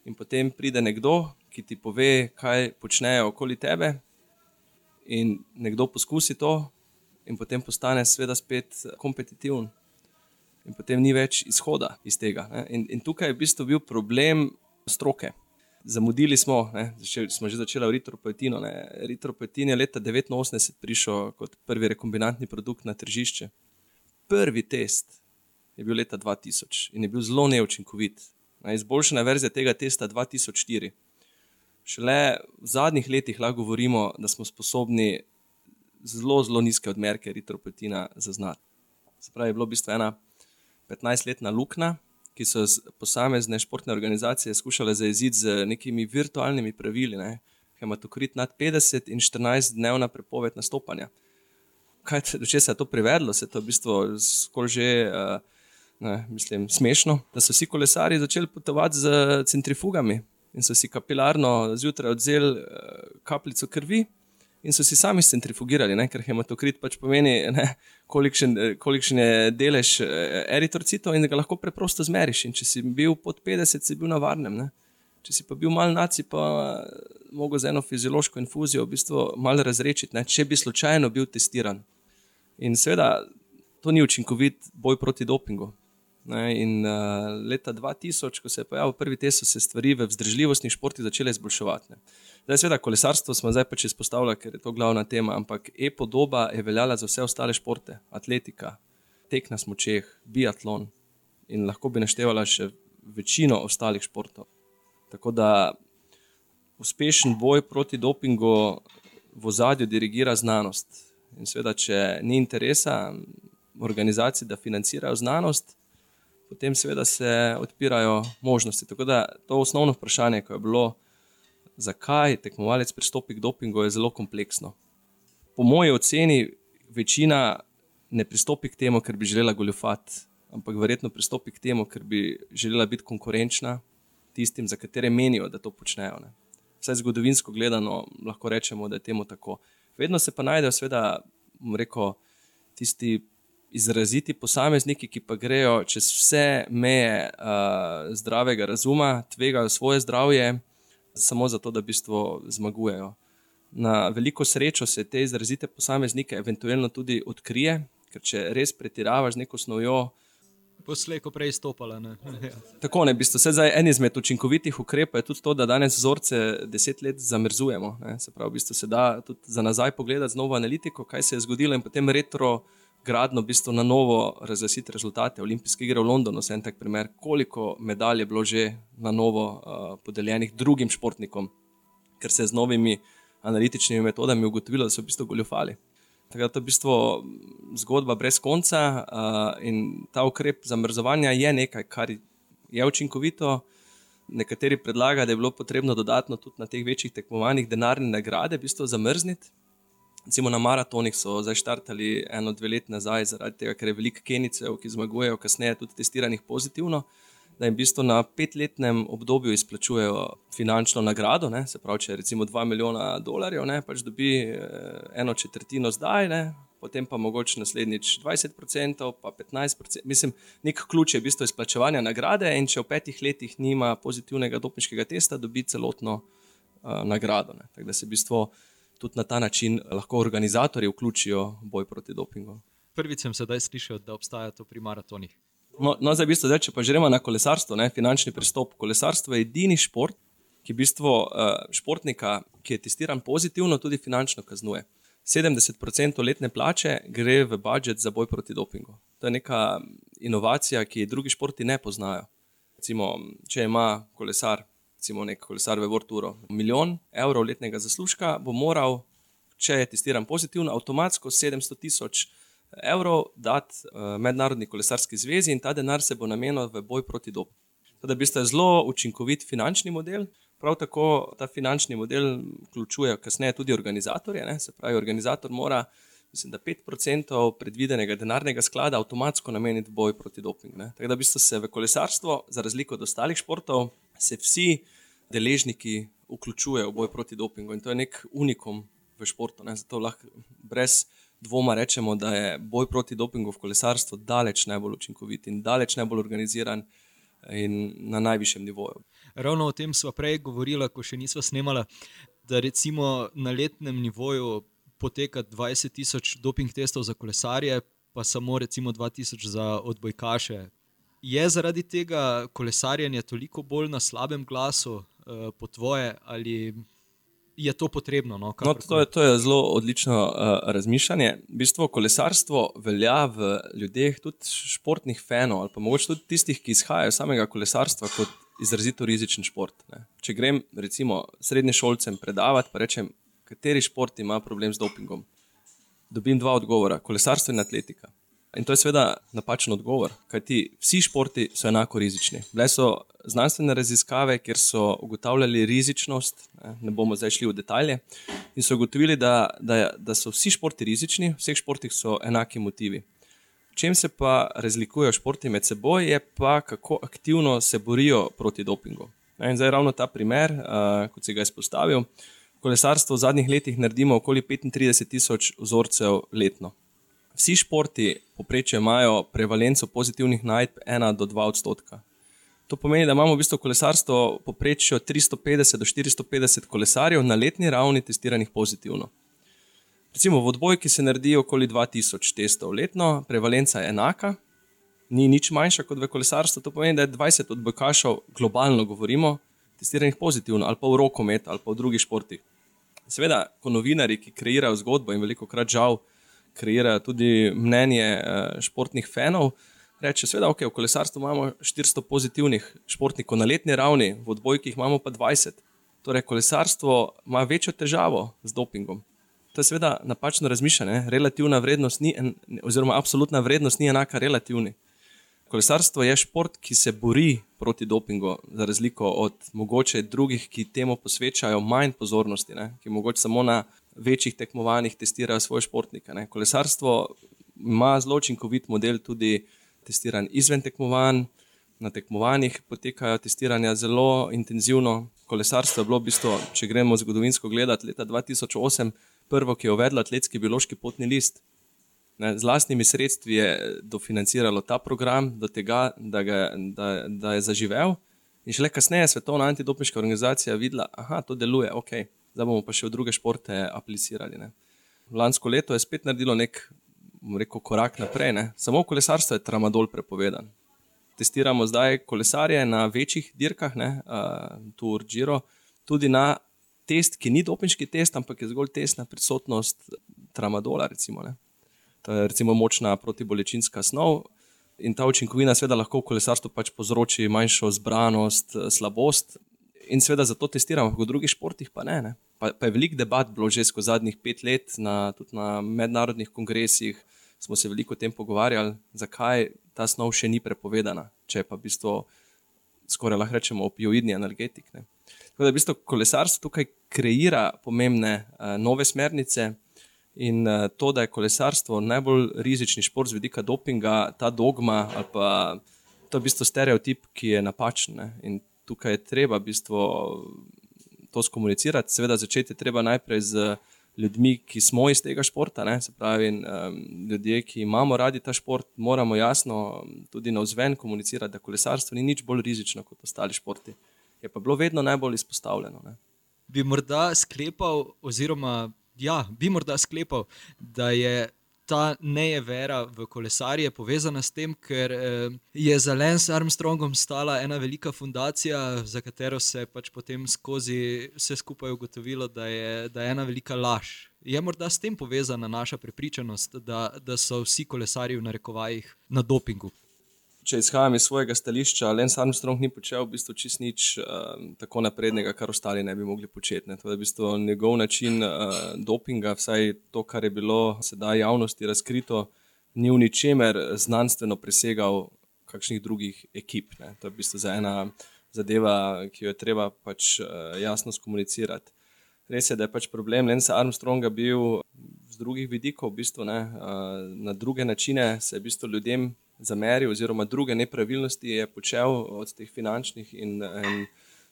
In potem pride nekdo, ki ti pove, kaj počnejo okoli tebe, in nekdo poskusi to, in potem postane sveda spet kompetitiven, in potem ni več izhoda iz tega. In, in tukaj je v bistvu bil problem stroke. Zamudili smo, ne, smo že začeli v eritropoetinu. Eritropoetin je leta 1989 prišel kot prvi rekombinantni produkt na tržišče. Prvi test je bil leta 2000 in je bil zelo neučinkovit. Izboljšana verzija tega testa 2004. Šele v zadnjih letih lahko govorimo, da smo sposobni zelo, zelo nizke odmerke eritropoetina zaznati. Se pravi, je bilo v bistvu ena 15-letna luknja, ki so posamezne športne organizacije skušale zaeziti z nekimi virtualnimi pravili. Ne? Hematokrit nad 50 in 14-dnevna prepoved nastopanja. Kaj do česa je to privedlo? Se je to v bistvu skoraj že. Uh, Ne, mislim, smešno, da so vsi kolesari začeli potovati z centrifugami in so si kapilarno zjutraj odzeli uh, kapljico krvi in so si sami centrifugirali, ne, ker hematokrit pač pomeni, ne, kolikšen, kolikšen je delež eh, eritrocitov in ga lahko preprosto zmeriš. In če si bil pod 50, si bil na varnem. Ne. Če si pa bil mal naci, pa mogo z eno fiziološko infuzijo v bistvu malo razrečiti, ne, če bi slučajno bil testiran. In seveda, to ni učinkovit boj proti dopingu. Ne, in uh, leta 2000, ko se je pojavil prvi test, so se stvari v vzdržljivostnih športih začele izboljševati. Ne. Zdaj, seveda, kolesarstvo smo zdaj pač izpostavili, ker je to glavna tema, ampak e-podoba je veljala za vse ostale športe, atletika, tek na smočeh, biatlon in lahko bi naštevala še večino ostalih športov. Tako da uspešen boj proti dopingu v ozadju dirigira znanost. In seveda, če ni interesa organizacij, da financirajo znanost, potem seveda se odpirajo možnosti. Tako da to osnovno vprašanje, ko je bilo, zakaj tekmovalec pristopi k dopingu, je zelo kompleksno. Po moji oceni, večina ne pristopi k temu, ker bi želela goljufati, ampak verjetno pristopi k temu, ker bi želela biti konkurenčna tistim, za katere menijo, da to počnejo. Ne. Vsaj zgodovinsko gledano, lahko rečemo, da je temu tako. Vedno se pa najdejo, seveda, rekel, tisti izraziti posamezniki, ki pa grejo čez vse meje uh, zdravega razuma, tvegajo svoje zdravje, samo zato, da v bistvu zmagujejo. Na veliko srečo se te izrazite posameznike eventualno tudi odkrije, ker če res pretiravaš z neko snovjo. Poslej, ko prej stopala. Ne? Tako ne, v bistvu zdaj en izmed učinkovitih ukrepov je tudi to, da danes vzorce deset let zamrzujemo. Ne? Se pravi, v bistvu se da tudi za nazaj pogledati z novo analitiko, kaj se je zgodilo in potem retro gradno, v bistvu na novo razglasiti rezultate. Olimpijske igre v Londonu, en tak primer, koliko medalj je bilo že na novo uh, podeljenih drugim športnikom, ker se je z novimi analitičnimi metodami ugotovilo, da so v bistvu goljufali. Tako da to je v bistvu zgodba brez konca uh, in ta ukrep zamrzovanja je nekaj, kar je učinkovito. Nekateri predlagajo, da je bilo potrebno dodatno tudi na teh večjih tekmovanjih denarne nagrade, v bistvu zamrzniti, Recimo na maratonih so zdaj štartali eno, dve leti nazaj, zaradi tega, ker je veliko kenicev, ki zmagujejo, kasneje tudi testiranih pozitivno, da jim v bistvu na petletnem obdobju izplačujejo finančno nagrado. Ne? Se pravi, če recimo 2 milijona dolarjev, pač dobi eh, eno četrtino zdaj, ne, potem pa mogoče naslednjič 20%, pa 15%. Mislim, nek ključ je v bistvu izplačevanja nagrade in če v petih letih nima pozitivnega dopniškega testa, dobi celotno uh, nagrado. Ne? Tako da se v bistvu tudi na ta način lahko organizatorji vključijo boj proti dopingu. Prvič sem sedaj slišal, da obstaja to pri maratonih. No, no zdaj, v bistvu, zdaj, če pa gremo na kolesarstvo, ne, finančni pristop. Kolesarstvo je edini šport, ki v bistvu uh, športnika, ki je testiran pozitivno, tudi finančno kaznuje. 70% letne plače gre v budžet za boj proti dopingu. To je neka inovacija, ki drugi športi ne poznajo. Recimo, če ima kolesar recimo nek kolesar v Vorturo, milijon evrov letnega zaslužka, bo moral, če je testiran pozitivno, avtomatsko 700 tisoč evrov dati uh, Mednarodni kolesarski zvezi in ta denar se bo namenil v boj proti dobu. To je zelo učinkovit finančni model. Prav tako ta finančni model vključuje kasneje tudi organizatorje. Ne? Se pravi, organizator mora, mislim, da 5% predvidenega denarnega sklada avtomatsko nameniti v boj proti dopingu. Tako da v bistvu se v kolesarstvo, za razliko od ostalih športov, se vsi deležniki vključujejo v boj proti dopingu in to je nek unikum v športu. Ne? Zato lahko brez dvoma rečemo, da je boj proti dopingu v kolesarstvu daleč najbolj učinkovit in daleč najbolj organiziran in na najvišjem nivoju. Ravno o tem smo prej govorili, ko še nismo snemali, da recimo na letnem nivoju poteka 20 tisoč doping testov za kolesarje, pa samo recimo 2 tisoč za odbojkaše, je zaradi tega kolesarjenje toliko bolj na slabem glasu, uh, po tvoje, ali je to potrebno. No, no, to, je, to je zelo odlično uh, razmišljanje. V bistvu kolesarstvo velja v ljudeh, tudi športnih fenov, ali pa mogoče tudi tistih, ki izhajajo iz samega kolesarstva kot izrazito rizičen šport. Ne. Če grem, recimo, srednjim šolcem predavati, pa rečem, kateri šport ima problem z dopingom, dobim dva odgovora: kolesarstvo in atletika. In to je seveda napačen odgovor, kajti vsi športi so enako rizični. Bile so znanstvene raziskave, kjer so ugotavljali rizičnost, ne, bomo zdaj šli v detalje, in so ugotovili, da, da, da so vsi športi rizični, v vseh športih so enaki motivi. Čem se pa razlikujejo športi med seboj, je pa kako aktivno se borijo proti dopingu. In zdaj ravno ta primer, uh, kot si ga izpostavil, kolesarstvo v zadnjih letih naredimo okoli 35 tisoč vzorcev letno. Vsi športi poprečje imajo prevalenco pozitivnih najdb 1 do 2 odstotka. To pomeni, da imamo v bistvu kolesarstvo poprečje 350 do 450 kolesarjev na letni ravni testiranih pozitivno. Recimo v odbojki se naredi okoli 2000 testov letno, prevalenca je enaka, ni nič manjša kot v kolesarstvu. To pomeni, da je 20 odbojkašov, globalno govorimo, testiranih pozitivno ali pa v rokomet ali pa v drugih športih. Seveda, ko novinari, ki kreirajo zgodbo in veliko krat žal kreirajo tudi mnenje uh, športnih fanov. Reče, seveda, okay, v kolesarstvu imamo 400 pozitivnih športnikov na letni ravni, v odbojkih imamo pa 20. Torej, kolesarstvo ima večjo težavo z dopingom. To je seveda napačno razmišljanje. Relativna vrednost ni, en, oziroma absolutna vrednost ni enaka relativni. Kolesarstvo je šport, ki se bori proti dopingu, za razliko od mogoče drugih, ki temu posvečajo manj pozornosti, ne? ki mogoče samo na večjih tekmovanjih testirajo svoje športnike. Ne. Kolesarstvo ima zelo učinkovit model tudi testiran izven tekmovanj. Na tekmovanjih potekajo testiranja zelo intenzivno. Kolesarstvo je bilo, v bistvu, če gremo zgodovinsko gledati, leta 2008 prvo, ki je uvedlo atletski biološki potni list. Ne, z vlastnimi sredstvi je dofinanciralo ta program do tega, da, ga, da, da je zaživel. In šele kasneje je Svetovna antidopniška organizacija videla, da to deluje, ok, zdaj bomo pa še v druge športe aplicirali. Ne. Lansko leto je spet naredilo nek rekel, korak naprej. Ne. Samo v kolesarstvu je tramadol prepovedan. Testiramo zdaj kolesarje na večjih dirkah, ne, uh, Tour Giro, tudi na test, ki ni dopinški test, ampak je zgolj test na prisotnost tramadola. Recimo, to je recimo močna protibolečinska snov. In ta učinkovina, seveda, lahko v kolesarstvu pač povzroči manjšo zbranost, slabost, in seveda zato testiramo, v drugih športih pa ne. ne pa, pa je veliko debat bilo že skozi zadnjih pet let, na, tudi na mednarodnih kongresih smo se veliko o tem pogovarjali, zakaj ta snov še ni prepovedana, če pa v bistvu skoraj lahko rečemo opioidni energetik. Ne. Tako da v bistvu kolesarstvo tukaj kreira pomembne uh, nove smernice. In uh, to, da je kolesarstvo najbolj rizični šport z vidika dopinga, ta dogma ali pa to je v bistvu stereotip, ki je napačen. Ne. In tukaj je treba v bistvu to skomunicirati. Seveda, začeti je treba najprej z ljudmi, ki smo iz tega športa, ne? se pravi, um, ljudje, ki imamo radi ta šport, moramo jasno tudi na vzven komunicirati, da kolesarstvo ni nič bolj rizično kot ostali športi. Je pa bilo vedno najbolj izpostavljeno. Ne? Bi morda sklepal, oziroma ja, bi morda sklepal, da je ta nejevera v kolesarje povezana s tem, ker eh, je za Lance Armstrongom stala ena velika fundacija, za katero se je pač potem skozi vse skupaj ugotovilo, da je, da je ena velika laž. Je morda s tem povezana naša prepričanost, da, da so vsi kolesarji v narekovajih na dopingu? Če izhajam iz svojega stališča, Lens Armstrong ni počel v bistvu čist nič uh, tako naprednega, kar ostali ne bi mogli početi. To je v bistvu njegov način uh, dopinga, vsaj to, kar je bilo sedaj javnosti razkrito, ni v ničemer znanstveno presegal kakšnih drugih ekip. Ne. To je v bistvu za ena zadeva, ki jo je treba pač uh, jasno skomunicirati. Res je, da je pač problem Lensa Armstronga bil z drugih vidikov, v bistvu, ne, uh, na druge načine se je v bistvu ljudem zameril, oziroma druge nepravilnosti je počel od teh finančnih in, in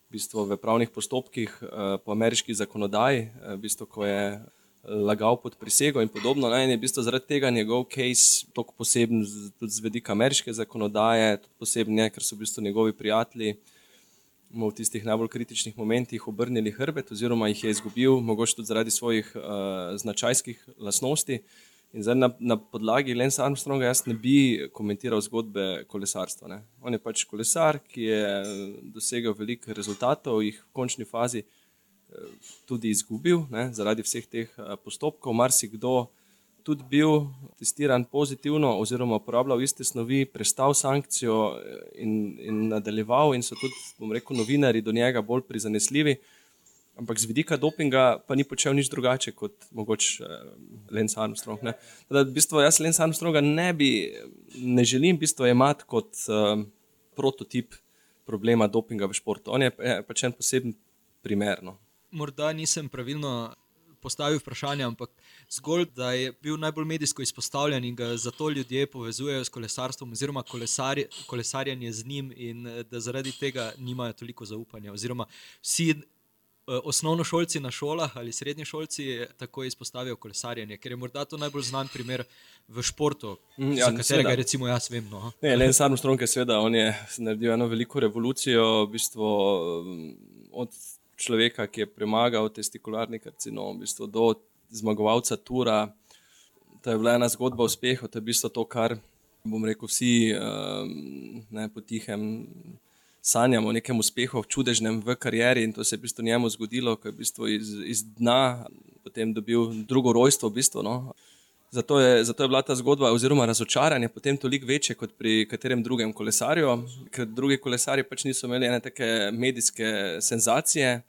v, bistvu v pravnih postopkih uh, po ameriški zakonodaji, uh, v bistvu, ko je lagal pod prisego in podobno. Ne, in je v bistvu zaradi tega njegov case tako poseben, tudi z vedika ameriške zakonodaje, tudi poseben, ker so v bistvu njegovi prijatelji. V tistih najbolj kritičnih momentih obrnili hrbet, oziroma jih je izgubil, mogoče tudi zaradi svojih uh, značajskih lastnosti. Uh, In zdaj na, na podlagi Lensa Armstronga jaz ne bi komentiral zgodbe kolesarstva. Ne. On je pač kolesar, ki je dosegel veliko rezultatov, jih v končni fazi tudi izgubil ne, zaradi vseh teh postopkov. Marsikdo tudi bil testiran pozitivno, oziroma uporabljal iste snovi, prestal sankcijo in, in nadaljeval, in so tudi, bom rekel, novinari do njega bolj prizanesljivi. Ampak z vidika dopinga pa ni počel nič drugače kot mogoče uh, Lens Armstrong. Teda, v bistvu, jaz Lens Armstronga ne bi, ne želim v bistvu imati kot uh, prototip problema dopinga v športu. On je, pač en poseben primer. No. Morda nisem pravilno postavil vprašanje, ampak zgolj, da je bil najbolj medijsko izpostavljen in ga zato ljudje povezujejo s kolesarstvom, oziroma kolesar, kolesarjenje z njim, in eh, da zaradi tega nimajo toliko zaupanja. Oziroma, vsi eh, osnovnošolci na šolah ali srednji šolci tako izpostavijo kolesarjenje, ker je morda to najbolj znan primer v športu, mm, ja, za katerega seveda. recimo jaz vem. No. Ne, le samo stronke, seveda, on je naredil eno veliko revolucijo, v bistvu od človeka, ki je premagal testikularni karcinom, v bistvu do zmagovalca Tura. To je bila ena zgodba o uspehu, to je v bistvu to, kar bom rekel, vsi um, ne, potihem sanjamo o nekem uspehu, čudežnem v karieri in to se je v bistvu njemu zgodilo, ko je v bistvu iz, iz dna potem dobil drugo rojstvo. V bistvu, no. Zato je, zato je bila ta zgodba, oziroma razočaranje, potem toliko večje kot pri katerem drugem kolesarju, ker drugi kolesari pač niso imeli ene take medijske senzacije,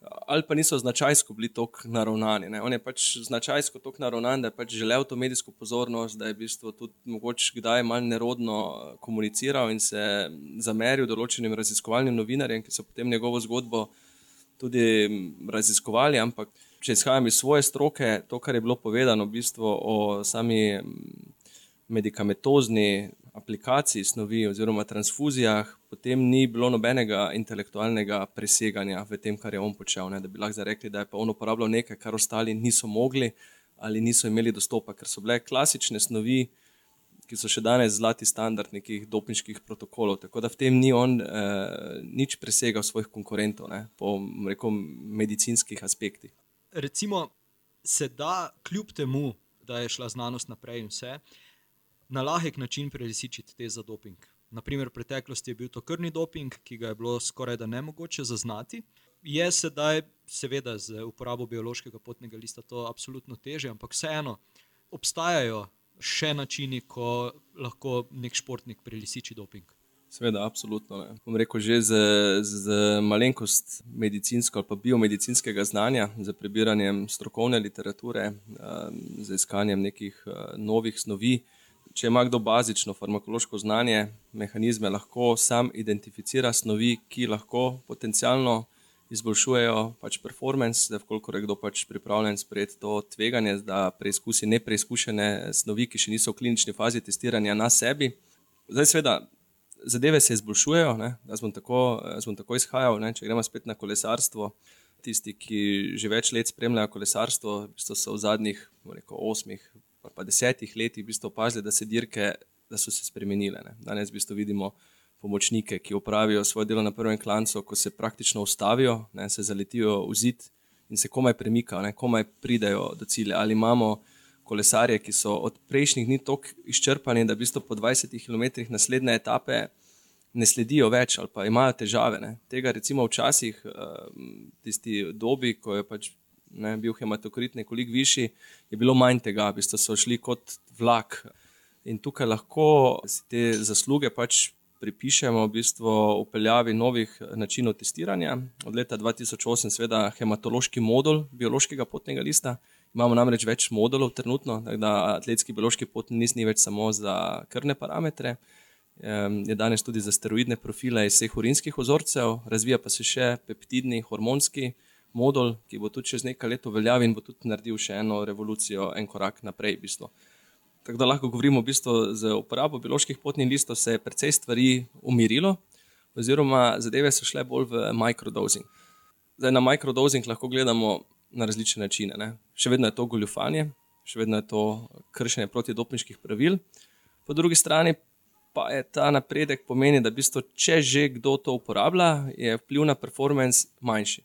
ali pa niso značajsko bili tako naravnani. Ne. On je pač značajsko tako naravnan, da je pač želel to medijsko pozornost, da je v bistvu tudi mogoče kdaj malo nerodno komuniciral in se zameril določenim raziskovalnim novinarjem, ki so potem njegovo zgodbo tudi raziskovali, ampak če izhajam iz svoje stroke, to, kar je bilo povedano v bistvu o sami medikamentozni aplikaciji snovi oziroma transfuzijah, potem ni bilo nobenega intelektualnega preseganja v tem, kar je on počel. Ne? Da bi lahko rekli, da je pa on uporabljal nekaj, kar ostali niso mogli ali niso imeli dostopa, ker so bile klasične snovi, ki so še danes zlati standard nekih dopinških protokolov. Tako da v tem ni on eh, nič presegal svojih konkurentov ne? po rekel, medicinskih aspektih recimo, se da, kljub temu, da je šla znanost naprej in vse, na lahek način prelisičiti te za doping. Naprimer, v preteklosti je bil to krvni doping, ki ga je bilo skoraj da ne mogoče zaznati. Je sedaj, seveda, z uporabo biološkega potnega lista to absolutno teže, ampak vseeno obstajajo še načini, ko lahko nek športnik prelisiči doping. Seveda, absolutno. Ne. Bom rekel, že z, z malenkost medicinsko ali biomedicinskega znanja, z prebiranjem strokovne literature, z iskanjem nekih novih snovi. Če ima kdo bazično farmakološko znanje, mehanizme, lahko sam identificira snovi, ki lahko potencialno izboljšujejo pač performance, da vkolikor je kdo pač pripravljen sprejeti to tveganje, da preizkusi nepreizkušene snovi, ki še niso v klinični fazi testiranja na sebi. Zdaj, seveda, zadeve se izboljšujejo. Jaz bom tako, jaz bom tako izhajal. Ne? Če gremo spet na kolesarstvo, tisti, ki že več let spremljajo kolesarstvo, so se v zadnjih rekel, osmih, pa, pa desetih letih opazili, da, dirke, da so se spremenile. Ne? Danes v bistvu vidimo pomočnike, ki opravijo svoje delo na prvem klancu, ko se praktično ustavijo, ne? se zaletijo v zid in se komaj premikajo, komaj pridajo do cilja. Ali imamo kolesarje, ki so od prejšnjih dni tako izčrpani, da v bistvu po 20 km naslednje etape ne sledijo več ali pa imajo težave. Ne. Tega recimo včasih, ehm, tisti dobi, ko je pač ne, bil hematokrit nekoliko višji, je bilo manj tega, v bistvu so šli kot vlak. In tukaj lahko te zasluge pač pripišemo v bistvu upeljavi novih načinov testiranja. Od leta 2008, seveda, hematološki modul biološkega potnega lista. Imamo namreč več modulov trenutno, da atletski biološki potni list ni več samo za krvne parametre, je danes tudi za steroidne profile iz vseh urinskih ozorcev, razvija pa se še peptidni, hormonski modul, ki bo tudi čez nekaj let uveljavljen in bo tudi naredil še eno revolucijo, en korak naprej. V bistvu. Tako da lahko govorimo, v bistvu, z uporabo bioloških potnih listov se je precej stvari umirilo, oziroma zadeve so šle bolj v mikrodozing. Zdaj na mikrodozing lahko gledamo na različne načine. Ne. Še vedno je to goljufanje, še vedno je to kršenje protidopniških pravil, po drugi strani pa je ta napredek pomeni, da bistvo, če že kdo to uporablja, je vpliv na performance manjši.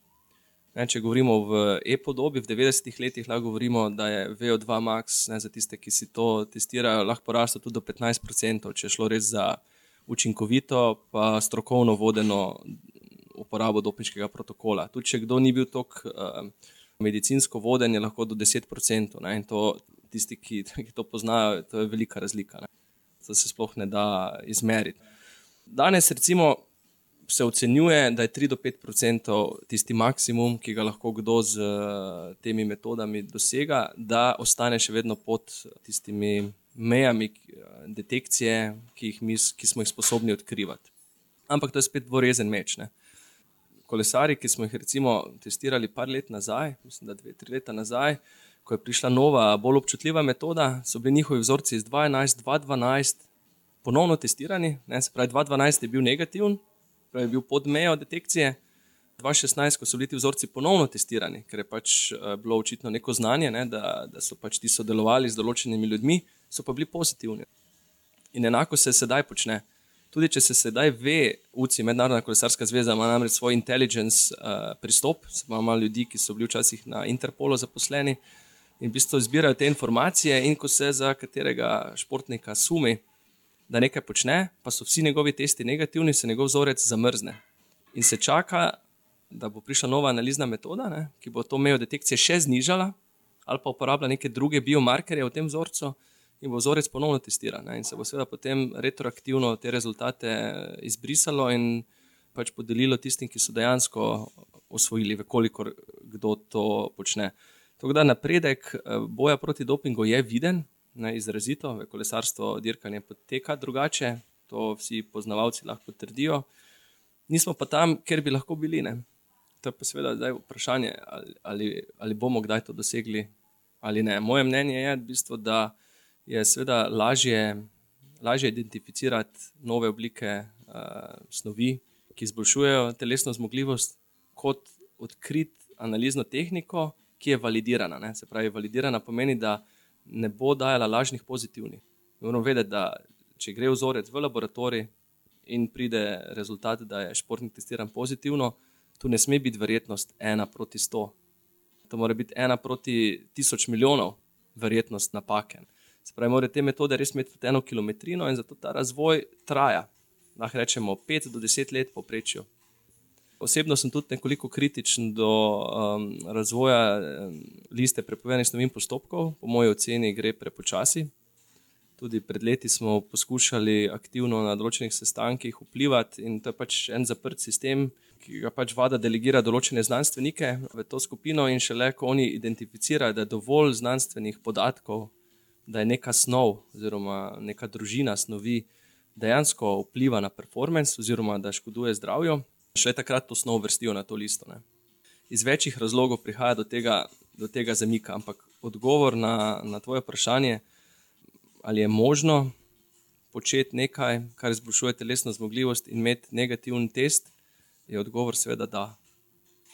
Ne, če govorimo v e-podobi, v 90-ih letih lahko govorimo, da je VO2 max ne, za tiste, ki si to testirajo, lahko porastel tudi do 15%, če je šlo res za učinkovito, pa strokovno vodeno uporabo dopinškega protokola. Tudi če kdo ni bil tako uh, medicinsko voden, je lahko do 10%. Ne? In to tisti, ki, ki to poznajo, to je velika razlika. Ne? To se sploh ne da izmeriti. Danes, recimo, se ocenjuje, da je 3 do 5 odstotkov tisti maksimum, ki ga lahko kdo z temi metodami dosega, da ostane še vedno pod tistimi mejami detekcije, ki, mi, ki smo jih sposobni odkrivati. Ampak to je spet dvorezen meč. Ne? Kolesari, ki smo jih recimo testirali par let nazaj, mislim, da dve, tri leta nazaj, ko je prišla nova, bolj občutljiva metoda, so bili njihovi vzorci iz 2011, 2012 ponovno testirani. Ne? Se pravi, 2012 je bil negativen, je bil pod mejo detekcije. 2016, ko so bili ti vzorci ponovno testirani, ker je pač uh, bilo očitno neko znanje, ne, da, da so pač ti sodelovali z določenimi ljudmi, so pa bili pozitivni. In enako se sedaj počne. Tudi če se sedaj ve, UCI, Mednarodna kolesarska zveza, ima namreč svoj intelligence uh, pristop, imamo ljudi, ki so bili včasih na Interpolu zaposleni in v bistvu zbirajo te informacije, in ko se za katerega športnika sumi, da nekaj počne, pa so vsi njegovi testi negativni, se njegov vzorec zamrzne. In se čaka, da bo prišla nova analizna metoda, ne, ki bo to mejo detekcije še znižala, ali pa uporablja neke druge biomarkerje v tem vzorcu, in bo vzorec ponovno testiran. Ne, in se bo seveda potem retroaktivno te rezultate izbrisalo in pač podelilo tistim, ki so dejansko osvojili, vekolikor kdo to počne. Tako da napredek eh, boja proti dopingu je viden, ne, izrazito, v kolesarstvo dirkanje poteka drugače, to vsi poznavalci lahko trdijo. Nismo pa tam, kjer bi lahko bili. Ne. To je pa seveda zdaj vprašanje, ali, ali, ali bomo kdaj to dosegli ali ne. Moje mnenje je, v bistvu, da je seveda lažje, lažje identificirati nove oblike uh, snovi, ki izboljšujejo telesno zmogljivost, kot odkriti analizno tehniko, ki je validirana. Ne. Se pravi, validirana pomeni, da ne bo dajala lažnih pozitivnih. Moramo vedeti, da če gre vzorec v laboratorij in pride rezultat, da je športnik testiran pozitivno, tu ne sme biti verjetnost ena proti sto. To mora biti ena proti tisoč milijonov verjetnost napake. Se pravi, morajo te metode res imeti eno kilometrino in zato ta razvoj traja. Lahko rečemo 5 do 10 let poprečju. Osebno sem tudi nekoliko kritičen do um, razvoja um, liste prepovedanih snovin postopkov. Po moji oceni gre prepočasi. Tudi pred leti smo poskušali aktivno na določenih sestankih vplivati, in to je pač en zaprt sistem, ki ga pač vada delegira določene znanstvenike v to skupino, in šele ko oni identificirajo, da je dovolj znanstvenih podatkov, da je neka snov oziroma neka družina snovi dejansko vpliva na performance oziroma da škoduje zdravju šele takrat to snov vrstijo na to listo. Ne. Iz večjih razlogov prihaja do tega, do tega zamika, ampak odgovor na, na tvoje vprašanje, ali je možno početi nekaj, kar izboljšuje telesno zmogljivost in imeti negativen test, je odgovor seveda da.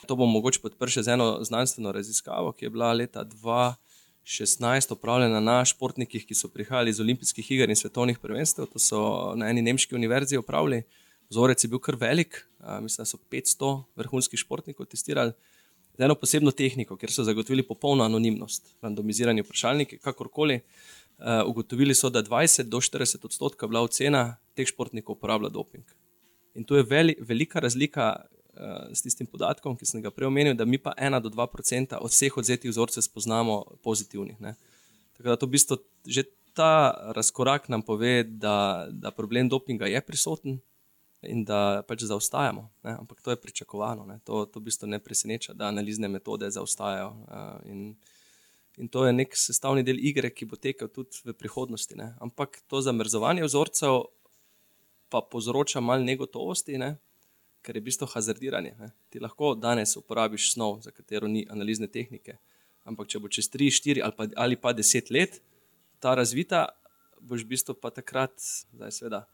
To bom mogoče podprl še z eno znanstveno raziskavo, ki je bila leta 2016 opravljena na športnikih, ki so prihajali iz olimpijskih iger in svetovnih prvenstev. To so na eni nemški univerzi opravili. Vzorec je bil kar velik, mislim, da so 500 vrhunskih športnikov testirali z eno posebno tehniko, ker so zagotovili popolno anonimnost, randomizirani vprašalniki, kakorkoli. Ugotovili so, da 20 do 40 odstotka bila ocena teh športnikov uporablja doping. In to je veli, velika razlika uh, s tistim podatkom, ki sem ga prej omenil, da mi pa 1 do 2 odstotka od vseh odzetih vzorcev spoznamo pozitivnih. Ne. Tako da to v bistvu že ta razkorak nam pove, da, da problem dopinga je prisoten, in da pač zaostajamo. Ne? Ampak to je pričakovano, ne? to, to v bistvu ne preseneča, da analizne metode zaostajajo. Uh, in, in to je nek sestavni del igre, ki bo tekel tudi v prihodnosti. Ne? Ampak to zamrzovanje vzorcev pa povzroča malo negotovosti, ne? ker je v bistvu hazardiranje. Ne? Ti lahko danes uporabiš snov, za katero ni analizne tehnike. Ampak če bo čez 3, 4 ali pa, ali pa 10 let ta razvita, boš v bistvu pa takrat, zdaj seveda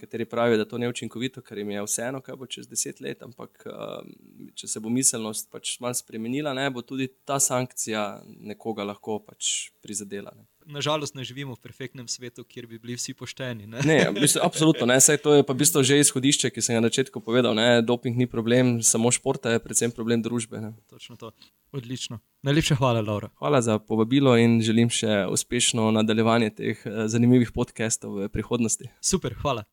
kateri pravijo, da to ni učinkovito, ker jim je vseeno, kaj bo čez deset let. Ampak, um, če se bo miselnost pač malo spremenila, ne, bo tudi ta sankcija nekoga lahko pač prizadela. Ne. Nažalost, ne živimo v perfektnem svetu, kjer bi bili vsi pošteni. Ne? Ne, mislim, absolutno. Ne. Saj to je pa v bistvu že izhodišče, ki sem ga na začetku povedal. Ne. Doping ni problem samo športa, je predvsem problem družbe. Ne. Točno to. Odlično. Najlepša hvala, Laura. Hvala za povabilo in želim še uspešno nadaljevanje teh eh, zanimivih podcastov v prihodnosti. Super, hvala.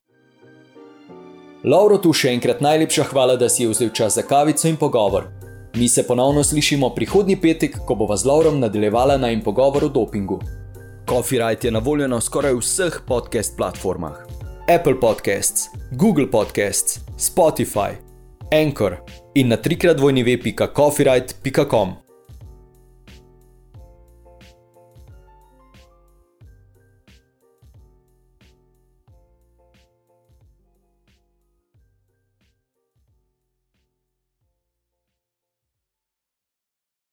Lauro, tu še enkrat najlepša hvala, da si je vzel čas za kavico in pogovor. Mi se ponovno slišimo prihodnji petek, ko bova z Laurom nadaljevala najm pogovor o dopingu. Copyright je na voljo na skoraj vseh podcast platformah: Apple Podcasts, Google Podcasts, Spotify, Anchor in na trikrat vojni web.copyright.com.